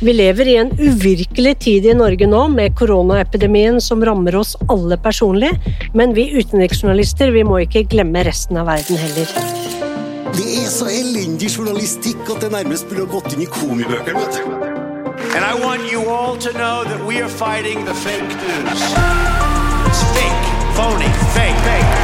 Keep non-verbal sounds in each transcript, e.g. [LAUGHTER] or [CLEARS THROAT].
Vi lever i en uvirkelig tid i Norge nå, med koronaepidemien som rammer oss alle personlig. Men vi utenriksjournalister vi må ikke glemme resten av verden heller. Det er så elendig journalistikk at det nærmest burde gått inn i komibøkene. vet du. And I want you all to know that we are fighting the fake news. It's fake, phony, fake, fake.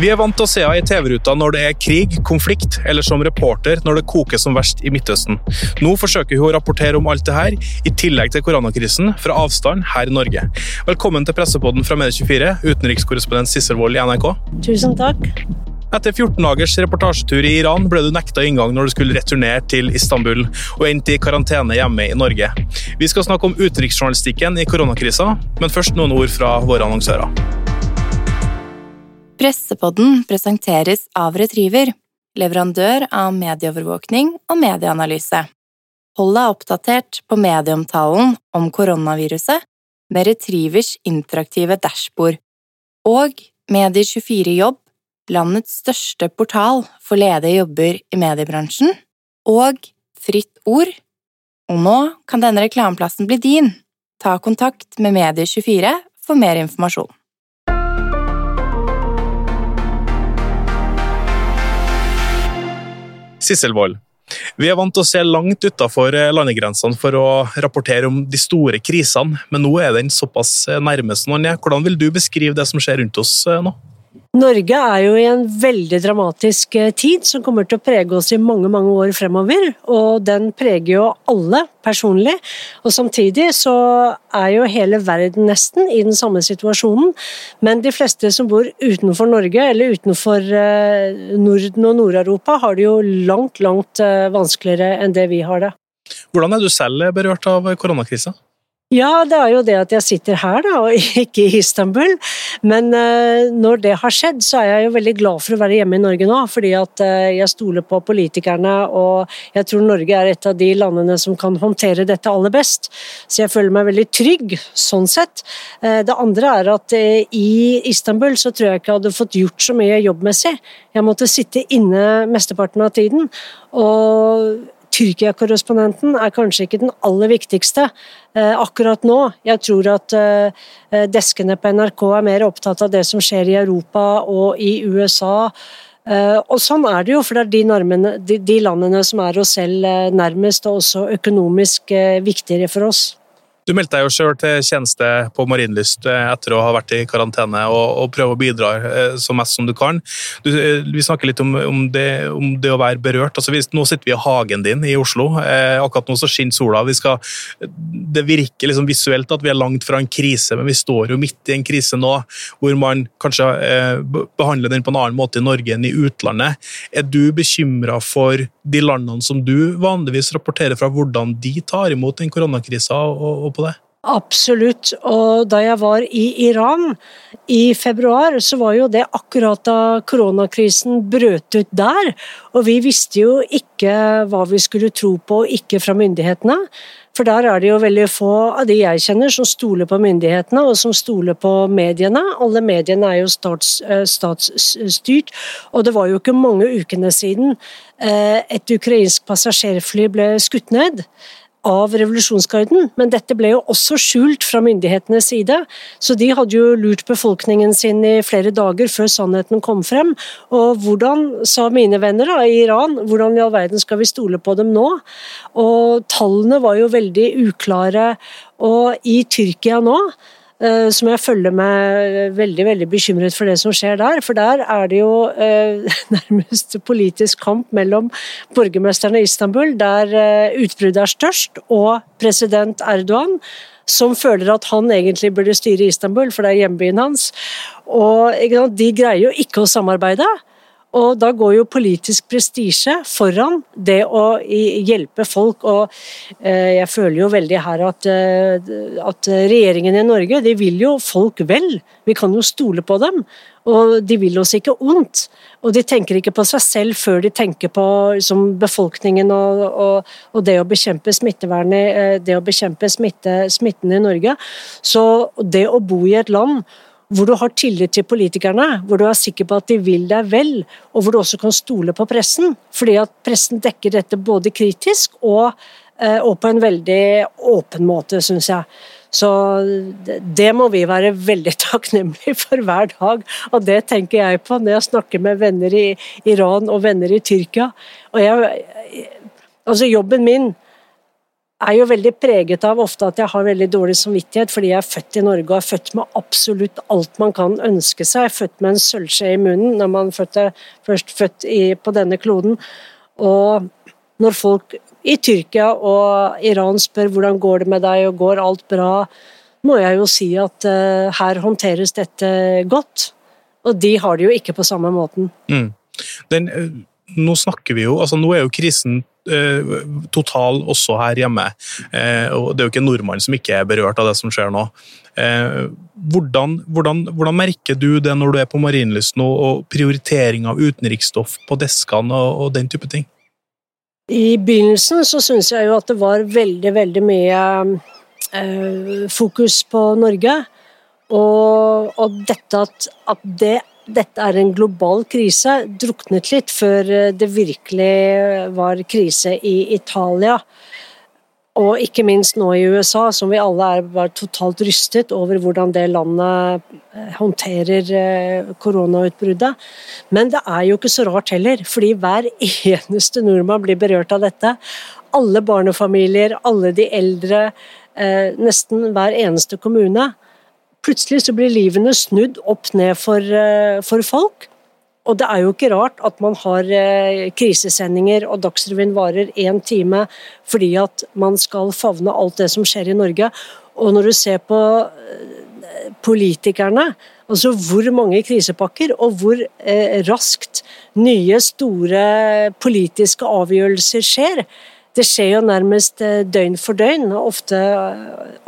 Vi er vant til å se henne i TV-ruta når det er krig, konflikt, eller som reporter når det koker som verst i Midtøsten. Nå forsøker hun å rapportere om alt det her, i tillegg til koronakrisen, fra avstand her i Norge. Velkommen til pressepodden fra Medie24, utenrikskorrespondent Sissel Wold i NRK. Tusen takk. Etter 14 dagers reportasjetur i Iran ble du nekta inngang når du skulle returnere til Istanbul, og endte i karantene hjemme i Norge. Vi skal snakke om utenriksjournalistikken i koronakrisa, men først noen ord fra våre annonsører. Pressepodden presenteres av Retriever, leverandør av medieovervåkning og medieanalyse. Hold deg oppdatert på medieomtalen om koronaviruset med Retrievers interaktive dashbord og Medier24 Jobb, landets største portal for ledige jobber i mediebransjen, og Fritt Ord. Og nå kan denne reklameplassen bli din. Ta kontakt med Medier24 for mer informasjon. Sissel Wold, vi er vant til å se langt utafor landegrensene for å rapportere om de store krisene, men nå er den såpass nærmest noen. Hvordan vil du beskrive det som skjer rundt oss eh, nå? Norge er jo i en veldig dramatisk eh, tid som kommer til å prege oss i mange mange år fremover. Og den preger jo alle personlig. Og samtidig så er jo hele verden nesten i den samme situasjonen. Men de fleste som bor utenfor Norge eller utenfor eh, Norden og Nord-Europa, har det jo langt, langt eh, vanskeligere enn det vi har det. Hvordan er du selv berørt av koronakrisa? Ja, det er jo det at jeg sitter her da, og [LAUGHS] ikke i Istanbul. Men uh, når det har skjedd, så er jeg jo veldig glad for å være hjemme i Norge nå. Fordi at uh, jeg stoler på politikerne, og jeg tror Norge er et av de landene som kan håndtere dette aller best. Så jeg føler meg veldig trygg sånn sett. Uh, det andre er at i Istanbul så tror jeg ikke jeg hadde fått gjort så mye jobbmessig. Jeg måtte sitte inne mesteparten av tiden. og Tyrkia-korrespondenten er kanskje ikke den aller viktigste eh, akkurat nå. Jeg tror at eh, deskene på NRK er mer opptatt av det som skjer i Europa og i USA. Eh, og sånn er det jo, for det er de, normene, de, de landene som er oss selv eh, nærmest, og også økonomisk eh, viktigere for oss. Du meldte deg jo sjøl til tjeneste på Marienlyst eh, etter å ha vært i karantene, og, og prøve å bidra eh, så mest som du kan. Du, eh, vi snakker litt om, om, det, om, det, å være berørt. Altså, vi, nå sitter vi i hagen din i Oslo. Eh, akkurat nå så skinner sola. Skal, det virker liksom visuelt at vi er langt fra en krise, men vi står jo midt i en krise nå hvor man kanskje eh, behandler den på en annen måte i Norge enn i utlandet. Er du bekymra for de landene som du vanligvis rapporterer fra, hvordan de tar imot den koronakrisa? og, og på det? Absolutt. Og da jeg var i Iran i februar, så var jo det akkurat da koronakrisen brøt ut der. Og vi visste jo ikke hva vi skulle tro på, ikke fra myndighetene. For der er det jo veldig få av de jeg kjenner som stoler på myndighetene og som stoler på mediene. Alle mediene er jo stats, eh, statsstyrt, og det var jo ikke mange ukene siden eh, et ukrainsk passasjerfly ble skutt ned av revolusjonsgarden, men dette ble jo også skjult fra myndighetenes side. Så de hadde jo lurt befolkningen sin i flere dager før sannheten kom frem. Og hvordan, sa mine venner da, i Iran, hvordan i all verden skal vi stole på dem nå? Og tallene var jo veldig uklare. Og i Tyrkia nå som jeg følger med veldig veldig bekymret for det som skjer der. For der er det jo eh, [LAUGHS] nærmest politisk kamp mellom borgermesteren i Istanbul, der eh, utbruddet er størst, og president Erdogan, som føler at han egentlig burde styre Istanbul, for det er hjembyen hans. Og De greier jo ikke å samarbeide. Og da går jo politisk prestisje foran det å hjelpe folk. Og eh, jeg føler jo veldig her at, eh, at regjeringen i Norge de vil jo folk vel. Vi kan jo stole på dem. Og de vil oss ikke ondt. Og de tenker ikke på seg selv før de tenker på liksom, befolkningen og, og, og, det å bekjempe smittevernet, eh, det å bekjempe smitte, smitten i Norge. Så det å bo i et land hvor du har tillit til politikerne, hvor du er sikker på at de vil deg vel, og hvor du også kan stole på pressen. Fordi at pressen dekker dette både kritisk og, eh, og på en veldig åpen måte, syns jeg. Så det må vi være veldig [LAUGHS] takknemlige for hver dag, og det tenker jeg på når jeg snakker med venner i Iran og venner i Tyrkia. Og jeg, altså jobben min er jo veldig preget av ofte at jeg har veldig dårlig samvittighet fordi jeg er født i Norge og er født med absolutt alt man kan ønske seg. Jeg er født med en sølvskje i munnen når man er først født i, på denne kloden. Og når folk i Tyrkia og Iran spør hvordan går det med deg og går alt bra, må jeg jo si at uh, her håndteres dette godt. Og de har det jo ikke på samme måten. Mm. Den, eh, nå snakker vi jo, altså nå er jo krisen total også her hjemme. Eh, Det er jo ikke en nordmann som ikke er berørt av det som skjer nå. Eh, hvordan, hvordan, hvordan merker du det når du er på Marienlyst nå, og prioritering av utenriksstoff på deskene og, og, den type ting? I begynnelsen så syns jeg jo at det var veldig, veldig mye eh, fokus på Norge. Og, og dette at, at det dette er en global krise, druknet litt før eh, det virkelig var krise i Italia. Og ikke minst nå i USA, som vi alle er bare totalt rystet over hvordan det landet eh, håndterer eh, koronautbruddet. Men det er jo ikke så rart heller, fordi hver [LAUGHS] eneste nordmann blir berørt av dette. Alle barnefamilier, alle de eldre, nesten hver eneste kommune. Plutselig så blir livene snudd opp ned for, eh, for folk. Og det er jo ikke rart at man har eh, krisesendinger og Dagsrevyen varer én time fordi at man skal favne alt det som skjer i Norge. Og når du ser på eh, politikerne, altså hvor mange krisepakker og hvor raskt nye, store politiske avgjørelser skjer. Det skjer jo nærmest døgn for døgn, ofte,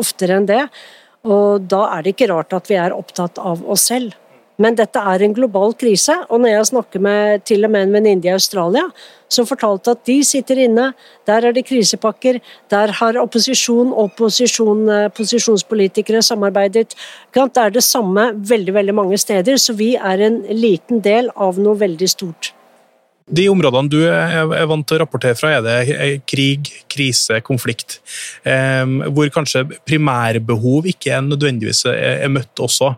oftere enn det. Og da er det ikke rart at vi er opptatt av oss selv. Men dette er en global krise, og når jeg snakker med til og med en venninne i Australia som fortalte at de sitter inne, der er det krisepakker, der har opposisjon og posisjon, eh, posisjonspolitikere samarbeidet. Det er det samme veldig, veldig mange steder, så vi er en liten del av noe veldig stort. De områdene du er vant til å rapportere fra, er det krig, krise, konflikt. Hvor kanskje primærbehov ikke nødvendigvis er møtt også.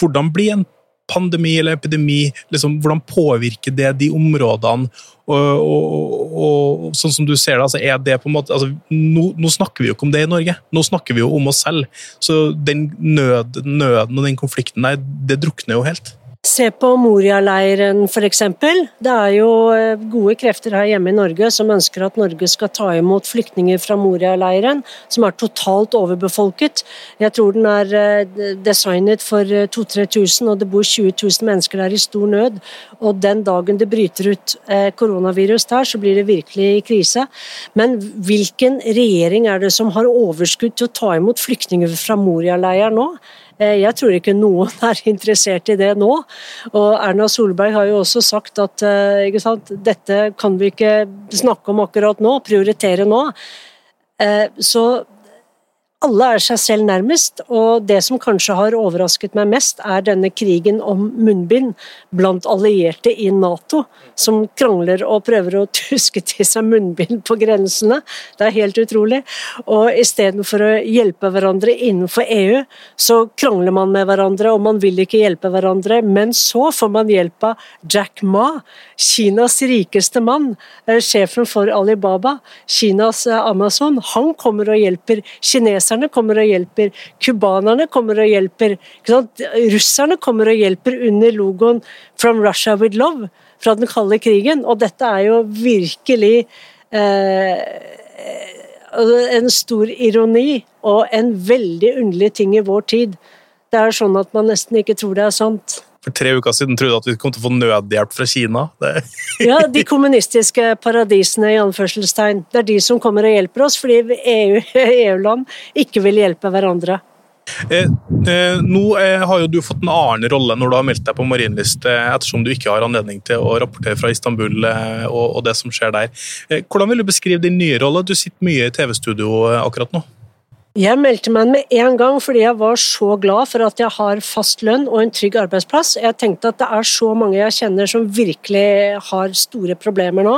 Hvordan blir en pandemi eller epidemi liksom, Hvordan påvirker det de områdene? Og, og, og, sånn som du ser det, altså, er det på en måte altså, nå, nå, snakker vi jo ikke om det i Norge, nå snakker vi jo om oss selv. Så den nød, nøden og den konflikten der, det drukner jo helt. Se på Moria-leiren f.eks. Det er jo eh, gode krefter her hjemme i Norge som ønsker at Norge skal ta imot flyktninger fra Moria-leiren, som er totalt overbefolket. Jeg tror den er eh, designet for 2000-3000, eh, og det bor 20 000 mennesker der i stor nød. Og den dagen det bryter ut koronavirus der, så blir det virkelig krise. Men hvilken regjering er det som har overskudd til å ta imot flyktninger fra Moria-leiren nå? Eh, jeg tror ikke noen [LAUGHS] er interessert i det nå. Og Erna Solberg har jo også sagt at eh, sant, dette kan vi ikke snakke om akkurat nå, prioritere nå. Eh, så alle er seg selv nærmest, og det som kanskje har overrasket meg mest, er denne krigen om munnbind blant allierte i Nato, som krangler og prøver å [LAUGHS] tuske til seg munnbind på grensene. Det er helt utrolig. Og istedenfor å hjelpe hverandre innenfor EU, så krangler man med hverandre, og man vil ikke hjelpe hverandre. Men så får man hjelp av Jack Ma, Kinas rikeste mann, eh, sjefen for Alibaba, Kinas eh, Amazon. Han kommer og hjelper kineserne kommer og hjelper, cubanerne kommer og hjelper, russerne kommer og hjelper under logoen 'From Russia with Love' fra den kalde krigen. Og dette er jo virkelig eh, en stor ironi og en veldig underlig ting i vår tid. Det er sånn at man nesten ikke tror det er sant for tre uker siden trodde at vi kom til å få nødhjelp fra Kina. ja, de kommunistiske paradisene, i anførselstegn. Det er de som kommer og hjelper oss, fordi [LAUGHS] EU-land EU ikke vil hjelpe hverandre. Eh, eh, nå eh, har jo du fått en annen rolle når du har meldt deg på Marienlyst, eh, ettersom du ikke har anledning til å rapportere fra Istanbul eh, og, og, det som skjer der. Eh, hvordan vil du beskrive din nye rolle? Du sitter mye i TV-studio akkurat nå. Jeg meldte meg med en gang fordi jeg var så glad for at jeg har fast lønn og en trygg arbeidsplass. Jeg tenkte at det er så mange jeg kjenner som virkelig har store problemer nå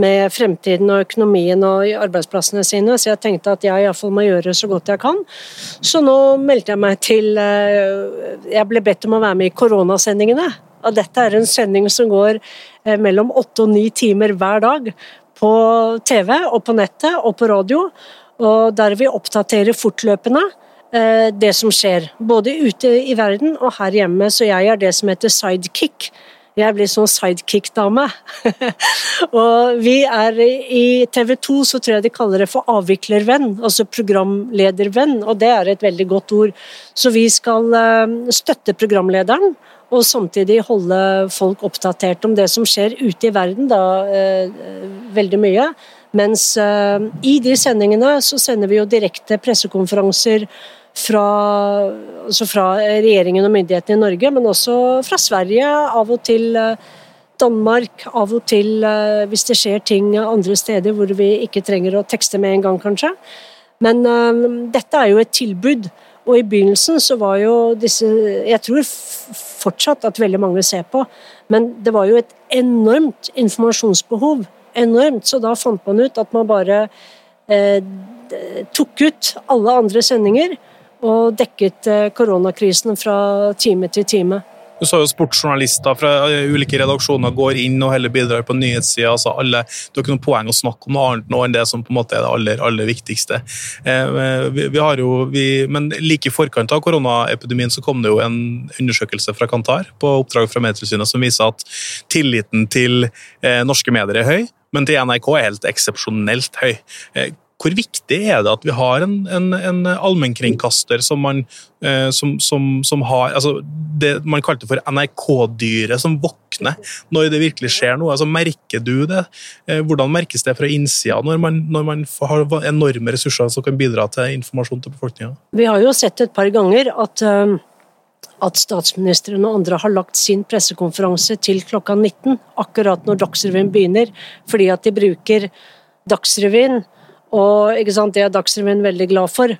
med fremtiden og økonomien og arbeidsplassene sine, så jeg tenkte at jeg iallfall må gjøre så godt jeg kan. Så nå meldte jeg meg til eh, Jeg ble bedt om å være med i koronasendingene. Og dette er en sending som går eh, mellom åtte og ni timer hver dag på TV og på nettet og på radio og der vi oppdaterer fortløpende eh, det som skjer, både ute i verden og her hjemme. Så jeg er det som heter sidekick. Jeg blir sånn sidekick-dame. [LAUGHS] og vi er i TV 2 så tror jeg de kaller det for avviklervenn, altså programledervenn, og det er et veldig godt ord. Så vi skal eh, støtte programlederen, og samtidig holde folk oppdatert om det som skjer ute i verden, da eh, veldig mye. Mens uh, i de sendingene så sender vi jo direkte pressekonferanser fra, altså fra regjeringen og myndighetene i Norge, men også fra Sverige, av og til uh, Danmark, av og til hvis det skjer ting andre steder hvor vi ikke trenger å tekste med en gang, kanskje. Men dette er jo et tilbud. Og i begynnelsen så var jo disse Jeg tror fortsatt at veldig mange ser på, men det var jo et enormt informasjonsbehov enormt, så da fant man ut at man bare eh, tok ut alle andre sendinger og dekket eh, koronakrisen fra time til time. Du sa jo sportsjournalister fra eh, ulike redaksjoner går inn og heller bidrar på nyhetssida. Altså alle, det ikke noe poeng å snakke om noe annet nå enn det som på en måte er det aller, aller viktigste. Eh, vi, vi har jo, vi, men like i forkant av koronaepidemien så kom det jo en undersøkelse fra Kantar på oppdrag fra Medietilsynet som viser at tilliten til eh, norske medier er høy men til NRK er helt eksepsjonelt høy. Eh, hvor viktig er det at vi har en, en, en allmennkringkaster som man eh, som, som, som, har altså Det man kalte for NRK-dyret som våkner når det virkelig skjer noe. altså Merker du det? Eh, hvordan merkes det fra innsida når man, når man har enorme ressurser som kan bidra til informasjon til befolkninga? Vi har jo sett et par ganger at at statsministeren og andre har lagt sin pressekonferanse til klokka 19, akkurat når Dagsrevyen begynner, fordi at de bruker Dagsrevyen, og sant, det er Dagsrevyen veldig glad for.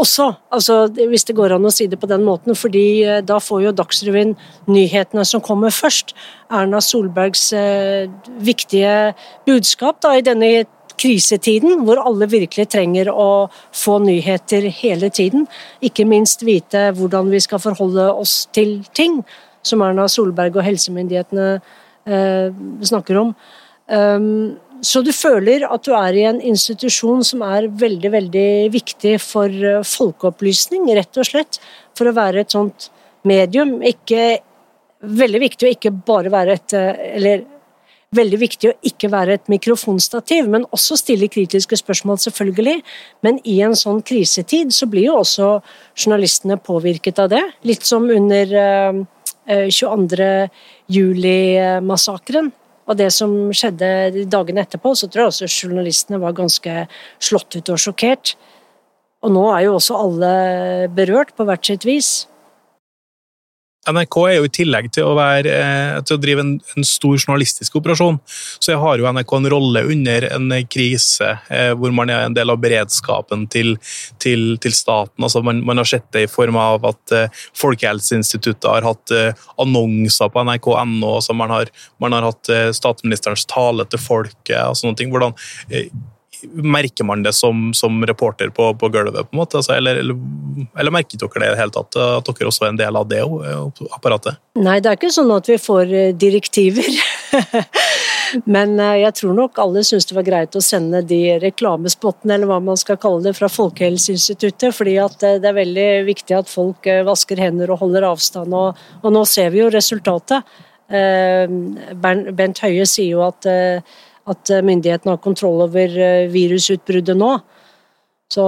Også, altså, hvis det går an å si det på den måten, fordi eh, da får jo Dagsrevyen nyhetene som kommer først. Erna Solbergs eh, viktige budskap da, i denne krisetiden, hvor alle virkelig trenger å få nyheter hele tiden. Ikke minst vite hvordan vi skal forholde oss til ting, som Erna Solberg og helsemyndighetene eh, snakker om. Um, så du føler at du er i en institusjon som er veldig, veldig viktig for eh, folkeopplysning, rett og slett. For å være et sånt medium. Ikke Veldig viktig å ikke bare være et eh, Eller veldig viktig å ikke være et mikrofonstativ, men også stille kritiske spørsmål, selvfølgelig. Men i en sånn krisetid så blir jo også journalistene påvirket av det. Litt som under uh, 22. juli-massakren. Og det som skjedde dagene etterpå, så tror jeg også journalistene var ganske slått ut og sjokkert. Og nå er jo også alle berørt på hvert sitt vis. NRK er jo i tillegg til å, være, eh, til å drive en, en, stor journalistisk operasjon, så har jo NRK en rolle under en krise eh, hvor man er en del av beredskapen til, til, til staten. Altså man, man, har sett det i form av at eh, Folkehelseinstituttet har hatt eh, annonser på nrk.no, altså man, man har hatt eh, statsministerens tale til folket og sånne ting. Hvordan, eh, merker man det som, som reporter på, på, gulvet, på en måte? Altså, eller, eller, eller, merket dere det i det hele tatt, at dere også er en del av det apparatet? Nei, det er ikke sånn at vi får eh, direktiver. [LAUGHS] Men eh, jeg tror nok alle syns det var greit å sende de reklamespottene, eller hva man skal kalle det, fra Folkehelseinstituttet. fordi eh, det er veldig viktig at folk vasker hender og holder avstand. Og, og nå ser vi jo resultatet. Bent Høie sier jo at at eh, myndighetene har kontroll over eh, virusutbruddet nå. Så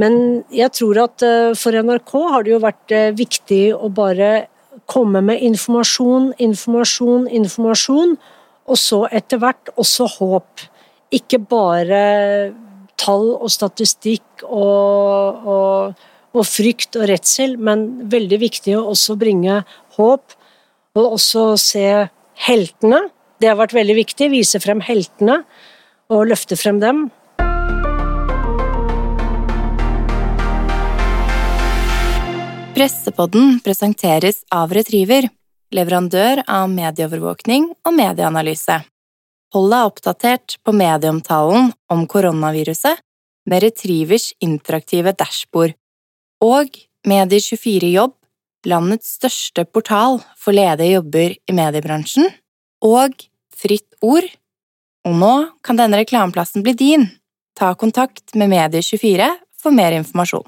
Men jeg tror at eh, for NRK har det jo vært viktig å bare komme med informasjon, informasjon, informasjon, og så etter hvert også håp. Ikke bare tall og statistikk og, og, og frykt og redsel, men veldig viktig å også bringe håp, og også se heltene det har vært veldig viktig. Vise frem heltene og løfte frem dem. Pressepodden presenteres av Retriever, leverandør av medieovervåkning og medieanalyse. Hold deg oppdatert på medieomtalen om koronaviruset med Retrievers interaktive dashbord og Medier24jobb, landets største portal for ledige jobber i mediebransjen, og Fritt Ord. Og nå kan denne reklameplassen bli din. Ta kontakt med Medie24 for mer informasjon.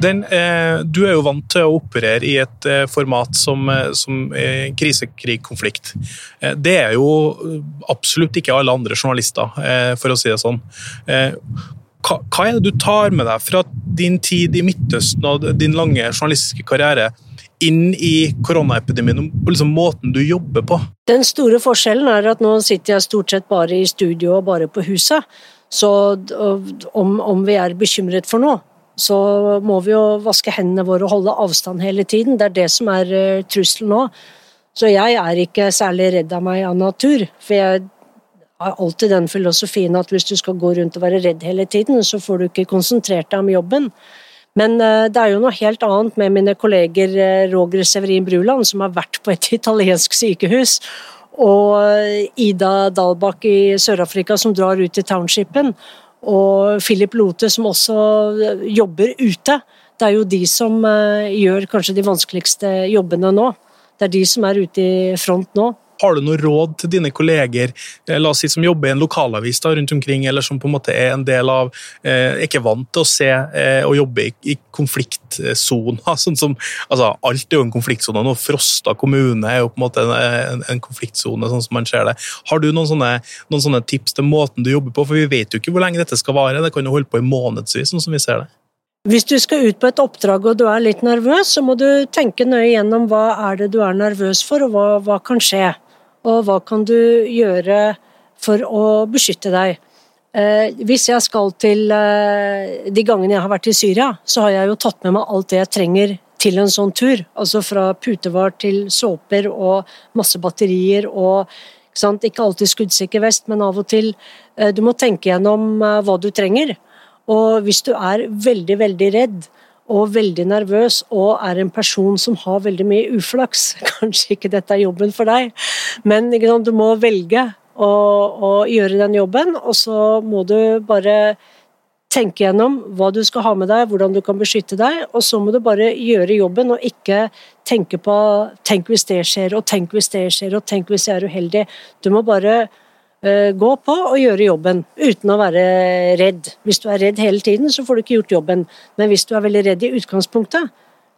Den, eh, du er jo vant til å operere i et eh, format som, eh, som eh, krisekrigkonflikt. Eh, det er jo absolutt ikke alle andre journalister, eh, for å si det sånn. Hva, hva, er det du tar med deg fra din tid i Midtøsten og din lange journalistiske karriere inn i koronaepidemien, og liksom måten du jobber på? Den store forskjellen er at nå sitter jeg stort sett bare i studio og bare på huset. Så om, om vi er bekymret for noe, så må vi jo vaske hendene våre og holde avstand hele tiden. Det er det som er uh, trusselen nå. Så jeg er ikke særlig redd av meg av natur. For jeg har alltid den filosofien at hvis du skal gå rundt og være redd hele tiden, så får du ikke konsentrert deg om jobben. Men uh, det er jo noe helt annet med mine kolleger uh, Roger Severin Bruland, som har vært på et [LAUGHS] italiensk sykehus, og Ida Dalbakk i Sør-Afrika, som drar ut i townshipen og Philip Lote, som også eh, jobber ute. Det er jo de som eh, gjør kanskje de vanskeligste jobbene nå. Det er de som er ute i front nå. Har du noe råd til dine kolleger eh, la oss si, som jobber i en lokalavis da, rundt omkring, eller som på en måte er en del av eh, ikke vant til å se eh, og jobbe i, i konfliktsoner? [LAUGHS] Sånn som, altså, alt er jo en konfliktsone nå. Frosta kommune er jo på en måte en, en, en konfliktsone, sånn som man ser det. Har du noen sånne, noen sånne, tips til måten du jobber på? For vi vet jo ikke hvor lenge dette skal vare. Det kan jo holde på i månedsvis, sånn som vi ser det. Hvis du skal ut på et oppdrag og du er litt nervøs, så må du tenke nøye gjennom hva er det du er nervøs for, og hva, hva kan skje og hva kan du gjøre for å beskytte deg. Eh, hvis jeg skal til eh, De gangene jeg har vært i Syria, så har jeg jo tatt med meg alt det jeg trenger til en sånn tur. Altså fra putevar til såper og masse batterier og ikke, ikke alltid skuddsikker vest, men av og til. Eh, du må tenke gjennom hva du trenger. Og hvis du er veldig, veldig redd, og veldig nervøs og er en person som har veldig mye uflaks. [LAUGHS] Kanskje ikke dette er jobben for deg, men du må velge å, å, gjøre den jobben, og så må du bare tenke gjennom hva du skal ha med deg, hvordan du kan beskytte deg, og så må du bare gjøre jobben og ikke tenke på 'tenk hvis det skjer', og 'tenk hvis det skjer', og 'tenk hvis jeg er uheldig'. Du må bare Eh, gå på og gjøre jobben uten å være redd. Hvis du er redd hele tiden, så får du ikke gjort jobben. Men hvis du er veldig redd i utgangspunktet,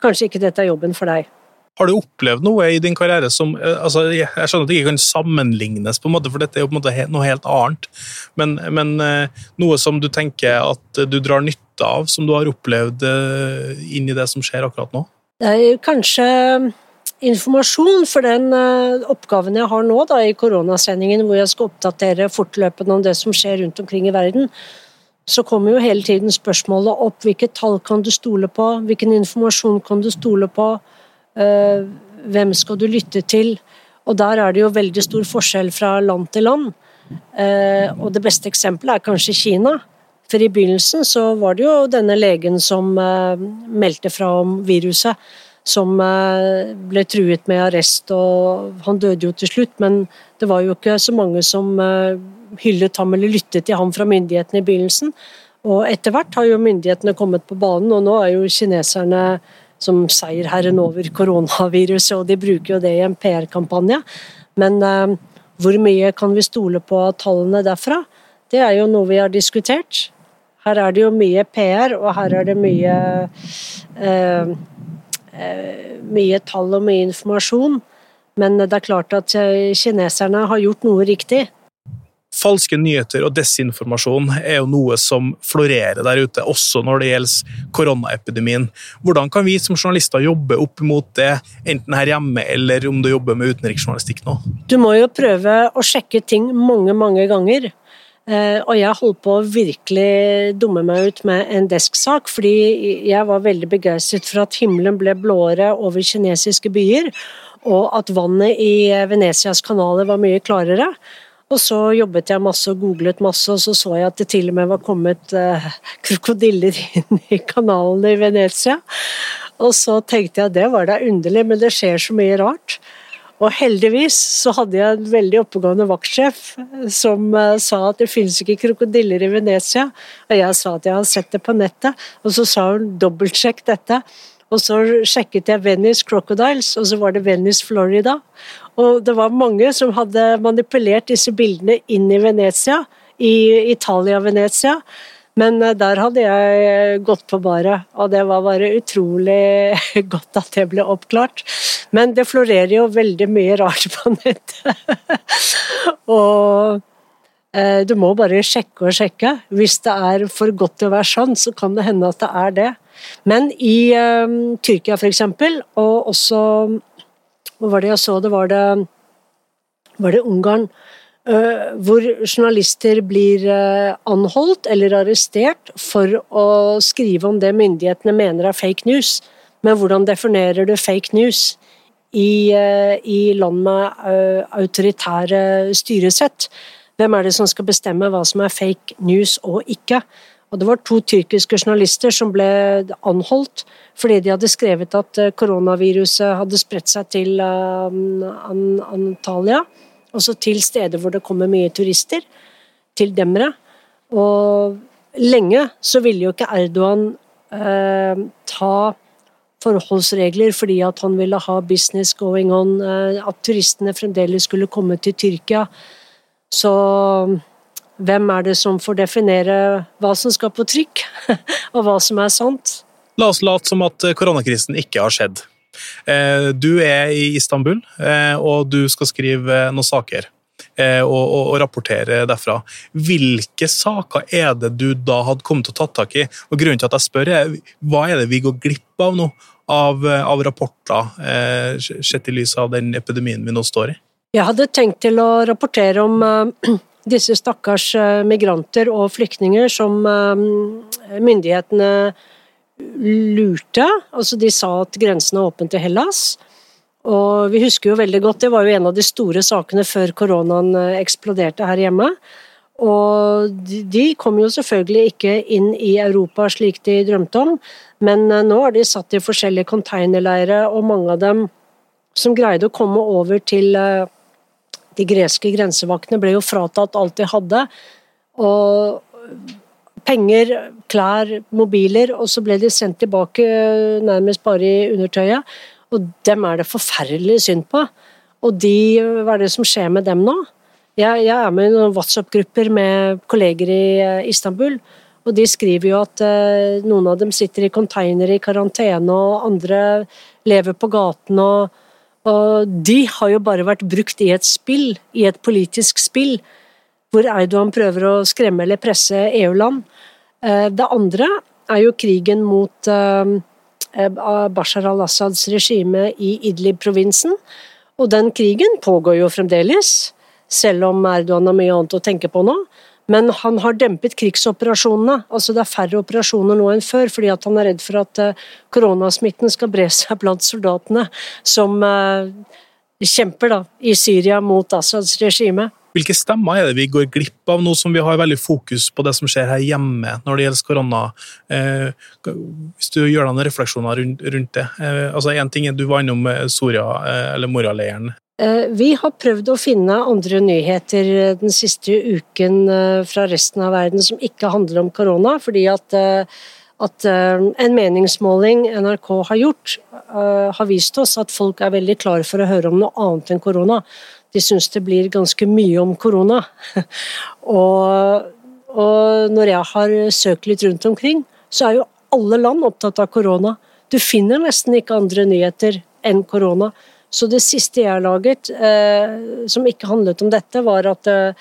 kanskje ikke dette er jobben for deg. Har du opplevd noe i din karriere som eh, altså, Jeg skjønner at det ikke kan sammenlignes, på en måte, for dette er jo på en måte noe helt annet. Men, men eh, noe som du tenker at du drar nytte av, som du har opplevd inn i det som skjer akkurat nå? Det er kanskje informasjon for den oppgaven jeg har nå da, i koronasendingen, hvor jeg skal oppdatere fortløpende om det som skjer rundt omkring i verden, så kommer jo hele tiden spørsmålet opp hvilke tall kan du stole på, hvilken informasjon kan du stole på, hvem skal du lytte til? Og der er det jo veldig stor forskjell fra land til land. Uh, og det beste eksempelet er kanskje Kina. For i begynnelsen så var det jo denne legen som meldte fra om viruset som eh, ble truet med arrest, og han døde jo til slutt. Men det var jo ikke så mange som eh, hyllet ham eller lyttet til ham fra myndighetene i begynnelsen. Og etter hvert har jo myndighetene kommet på banen, og nå er jo kineserne som seierherren over koronaviruset, og de bruker jo det i en PR-kampanje. Men eh, hvor mye kan vi stole på tallene derfra? Det er jo noe vi har diskutert. Her er det jo mye PR, og her er det mye eh, Eh, mye tall og mye informasjon. Men det er klart at eh, kineserne har gjort noe riktig. Falske nyheter og desinformasjon er jo noe som florerer der ute, også når det gjelder koronaepidemien. Hvordan kan vi som journalister jobbe opp mot det, enten her hjemme eller om du jobber med utenriksjournalistikk nå? Du må jo prøve å sjekke ting mange, mange ganger. Eh, og jeg holdt på å virkelig dumme meg ut med en desksak, fordi jeg var veldig begeistret for at himmelen ble blåere over kinesiske byer, og at vannet i Venetias kanaler var mye klarere. Og så jobbet jeg masse og googlet masse, og så så jeg at det til og med var kommet eh, [LAUGHS] krokodiller inn i kanalene i Venezia. Og så tenkte jeg at det var da underlig, men det skjer så mye rart. Og heldigvis så hadde jeg en veldig oppegående vaktsjef som uh, sa at det finnes ikke krokodiller i Venezia. Og jeg sa at jeg har sett det på nettet, og så sa hun dobbeltsjekk dette. Og så sjekket jeg Venice Crocodiles, og så var det Venice Florida. Og det var mange som hadde manipulert disse bildene inn i Venezia, i Italia-Venezia. Men eh, der hadde jeg eh, gått på baret, og det var bare utrolig [LAUGHS] godt at det ble oppklart. Men det florerer jo veldig mye rart på nettet. [LAUGHS] og eh, du må bare sjekke og sjekke. Hvis det er for godt til å være sant, så kan det hende at det er det. Men i eh, Tyrkia f.eks., og også Hva var det jeg så? Det var det, var det Ungarn Uh, hvor journalister blir uh, anholdt eller arrestert for å skrive om det myndighetene mener er fake news. Men hvordan definerer du fake news i, uh, i land med autoritære styresett? Hvem er det som skal bestemme hva som er fake news og ikke? Og Det var to tyrkiske journalister som ble anholdt fordi de hadde skrevet at koronaviruset hadde spredt seg til Antalya også til steder hvor det kommer mye turister, til Demre. Og lenge så ville jo ikke Erdogan eh, ta forholdsregler fordi at han ville ha business going on, eh, at turistene fremdeles skulle komme til Tyrkia. Så hvem er det som får definere hva som skal på trykk, [LAUGHS] og hva som er sant? La oss late som at koronakrisen ikke har skjedd. Eh, du er i Istanbul, eh, og du skal skrive noen saker. Eh, og, og, og, rapportere derfra. Hvilke saker er det du da hadde kommet til å tatt tak i? Og Grunnen til at jeg spør, er hva er det vi går glipp av nå? Av, av rapporter, sett i lys av den epidemien vi nå står i? Jeg hadde tenkt til å rapportere om [CLEARS THROAT] disse stakkars migranter og flyktninger som myndighetene lurte. Altså, de sa at grensen er åpen til Hellas. Og vi husker jo veldig godt, det var jo en av de store sakene før koronaen eh, eksploderte her hjemme. Og de kom jo selvfølgelig ikke inn i Europa slik de drømte om, men eh, nå er de satt i forskjellige containerleirer, og mange av dem som greide å komme over til eh, de greske grensevaktene, ble jo fratatt alt de hadde. Og penger, klær, mobiler, og så ble de sendt tilbake nærmest bare i undertøyet. Og dem er det forferdelig synd på. Og de, hva er det som skjer med dem nå? Jeg, jeg er med i noen WhatsApp-grupper med kolleger i eh, Istanbul, og de skriver jo at eh, noen av dem sitter i containere i karantene, og andre lever på gaten. og og de har jo bare vært brukt i et spill, i et politisk spill, hvor Eidogan prøver å skremme eller presse EU-land. Eh, det andre er jo krigen mot eh, Bashar al-Assads regime i Idlib-provinsen. Og den krigen pågår jo fremdeles, selv om Erdogan har mye annet å tenke på nå. Men han har dempet krigsoperasjonene. altså Det er færre operasjoner nå enn før, fordi han er redd for at eh, koronasmitten skal bre seg blant soldatene som kjemper da, i Syria mot Assads regime. Hvilke stemmer er det vi går glipp av nå som vi har veldig fokus på det som skjer her hjemme når det gjelder korona? Eh, hvis du gjør deg noen refleksjoner rundt, rundt det. Eh, altså en ting er Du var innom eh, Soria, eh, eller Moria-leiren. Eh, vi har prøvd å finne andre nyheter den siste uken eh, fra resten av verden som ikke handler om korona, fordi at at en meningsmåling NRK har gjort, har vist oss at folk er veldig klare for å høre om noe annet enn korona de syns det blir ganske mye om korona. [LAUGHS] og, og, når jeg har søkt litt rundt omkring, så er jo alle land opptatt av korona. Du finner nesten ikke andre nyheter enn korona. Så det siste jeg har laget, eh, som ikke handlet om dette, var at eh,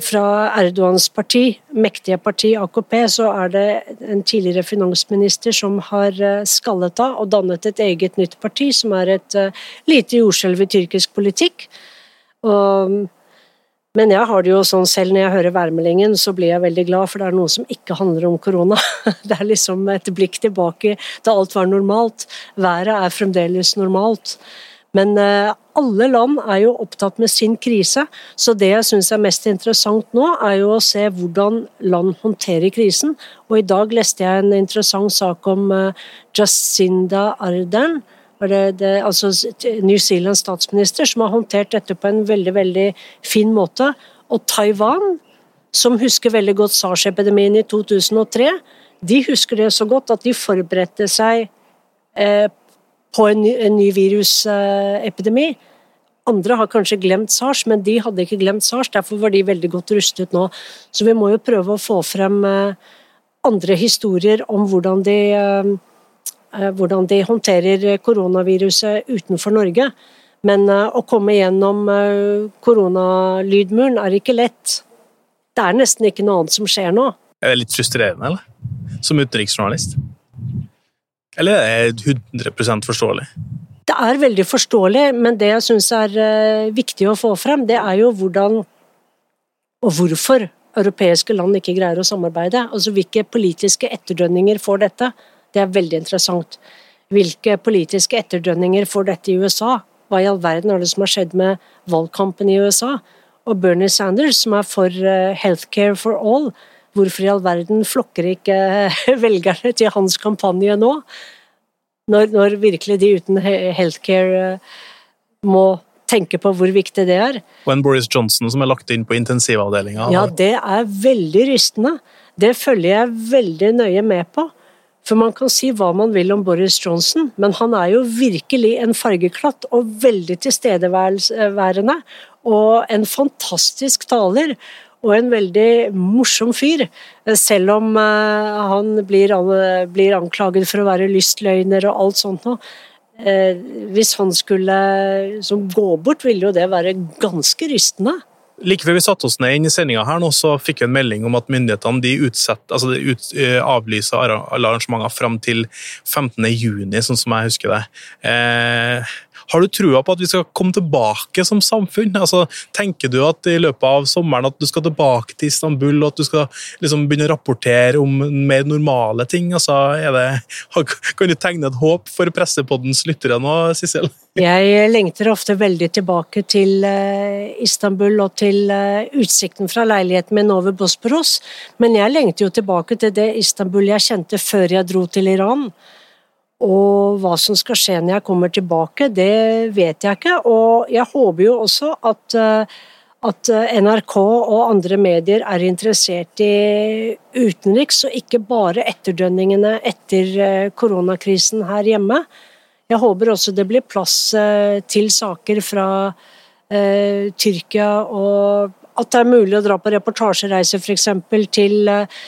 fra Erdogans parti, mektige parti AKP, så er det en tidligere finansminister som har eh, skallet av og dannet et eget nytt parti, som er et eh, lite jordskjelv i tyrkisk politikk. Og, men jeg har det jo sånn selv når jeg hører værmeldingen, så blir jeg veldig glad, for det er noe som ikke handler om korona. [LAUGHS] Det er liksom et blikk tilbake da alt var normalt. Været er fremdeles normalt. Men eh, alle land er jo opptatt med sin krise, så det jeg syns er mest interessant nå, er jo å se hvordan land håndterer krisen. Og i dag leste jeg en interessant sak om eh, Jacinda Ardern, det, det, altså New Zealands statsminister, som har håndtert dette på en veldig veldig fin måte. Og Taiwan, som husker veldig godt SARS-epidemien i 2003, de husker det så godt at de forberedte seg eh, på en en ny virusepidemi. Andre har kanskje glemt SARS, men de hadde ikke glemt SARS. Derfor var de veldig godt rustet nå. Så vi må jo prøve å få frem eh, andre historier om hvordan de, eh, hvordan de håndterer koronaviruset utenfor Norge. Men å komme gjennom koronalydmuren er ikke lett. Det er nesten ikke noe annet som skjer nå. Er det litt frustrerende, eller? som utenriksjournalist? Eller er det 100% forståelig? Det er veldig forståelig, men det jeg syns er viktig å få frem, det er jo hvordan og hvorfor europeiske land ikke greier å samarbeide. Altså Hvilke politiske etterdønninger får dette? Det er veldig interessant. Hvilke politiske etterdønninger får dette i USA? Hva i all verden er det som har skjedd med valgkampen i USA? Og Bernie Sanders, som er for uh, healthcare for all, Hvorfor i all verden flokker ikke [LAUGHS] velgerne til hans kampanje nå? Når, når virkelig de uten healthcare eh, må tenke på hvor viktig det er. Og en Boris Johnson som er lagt inn på intensivavdelinga. Ja, det er veldig rystende. Det følger jeg veldig nøye med på. For man kan si hva man vil om Boris Johnson, men han er jo virkelig en fargeklatt og veldig tilstedeværende. Og en fantastisk taler og en veldig morsom fyr. Selv om uh, han blir, blir, anklaget for å være lystløgner og alt sånt noe. Uh, hvis han skulle gå bort, ville jo det være ganske rystende. Like før vi satte oss ned inn i sendinga her nå, så fikk vi en melding om at myndighetene de, utsett, altså de ut, uh, avlyser arrangementer fram til 15.6, sånn som jeg husker det. Eh, har du trua på at vi skal komme tilbake som samfunn? Altså, tenker du at i løpet av sommeren at du skal tilbake til Istanbul, og at du skal liksom begynne å rapportere om mer normale ting? Altså, det, kan du tegne et håp for Pressepoddens lyttere nå, Sissel? Jeg lengter ofte veldig tilbake til eh, Istanbul og til eh, utsikten fra leiligheten min over Bosporos, men jeg lengter jo tilbake til det Istanbul jeg kjente før jeg dro til Iran. Og hva som skal skje når jeg kommer tilbake, det vet jeg ikke. Og jeg håper jo også at, eh, at NRK og andre medier er interessert i utenriks, og ikke bare etterdønningene etter eh, koronakrisen her hjemme. Jeg håper også det blir plass eh, til saker fra eh, Tyrkia, og at det er mulig å dra på reportasjereise f.eks. til eh,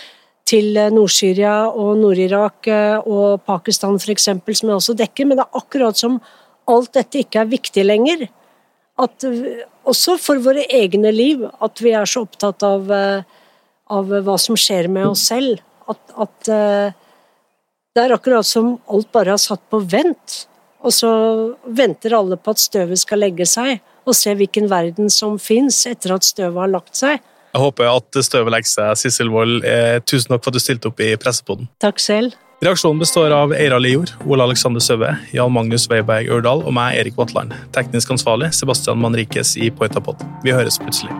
til eh, Nord-Syria og Nord-Irak eh, og Pakistan f.eks., som jeg også dekker. Men det er akkurat som alt dette ikke er viktig lenger. At, også for våre egne liv, at vi er så opptatt av, eh, av hva som skjer med oss selv. At, at, det er akkurat som alt bare er satt på vent. Og så venter alle på at støvet skal legge seg, og se hvilken verden som fins etter at støvet har lagt seg. Jeg håper at støvet legger seg. Sissel Wold, eh, tusen takk for at du stilte opp i Pressepodden. Takk selv. Reaksjonen består av Eira Lior, Ole Alexander Søve, Jan Magnus Weiberg Ørdal og meg, Erik Vatland. Teknisk ansvarlig Sebastian Manrikes i Poetapod. Vi høres plutselig.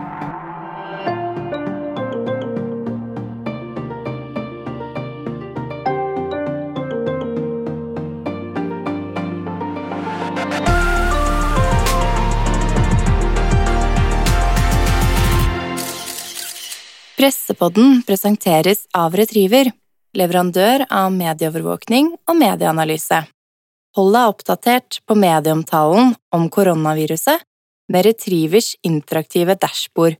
Pressepodden presenteres av Retriever, leverandør av medieovervåkning og medieanalyse. Hold deg oppdatert på medieomtalen om koronaviruset med Retrievers interaktive dashbord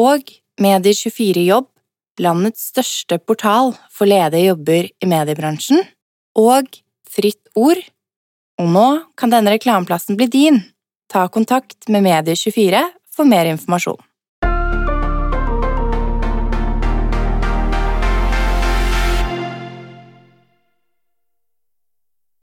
og Medier24 Jobb, landets største portal for ledige jobber i mediebransjen, og Fritt Ord. Og nå kan denne reklameplassen bli din. Ta kontakt med Medier24 for mer informasjon.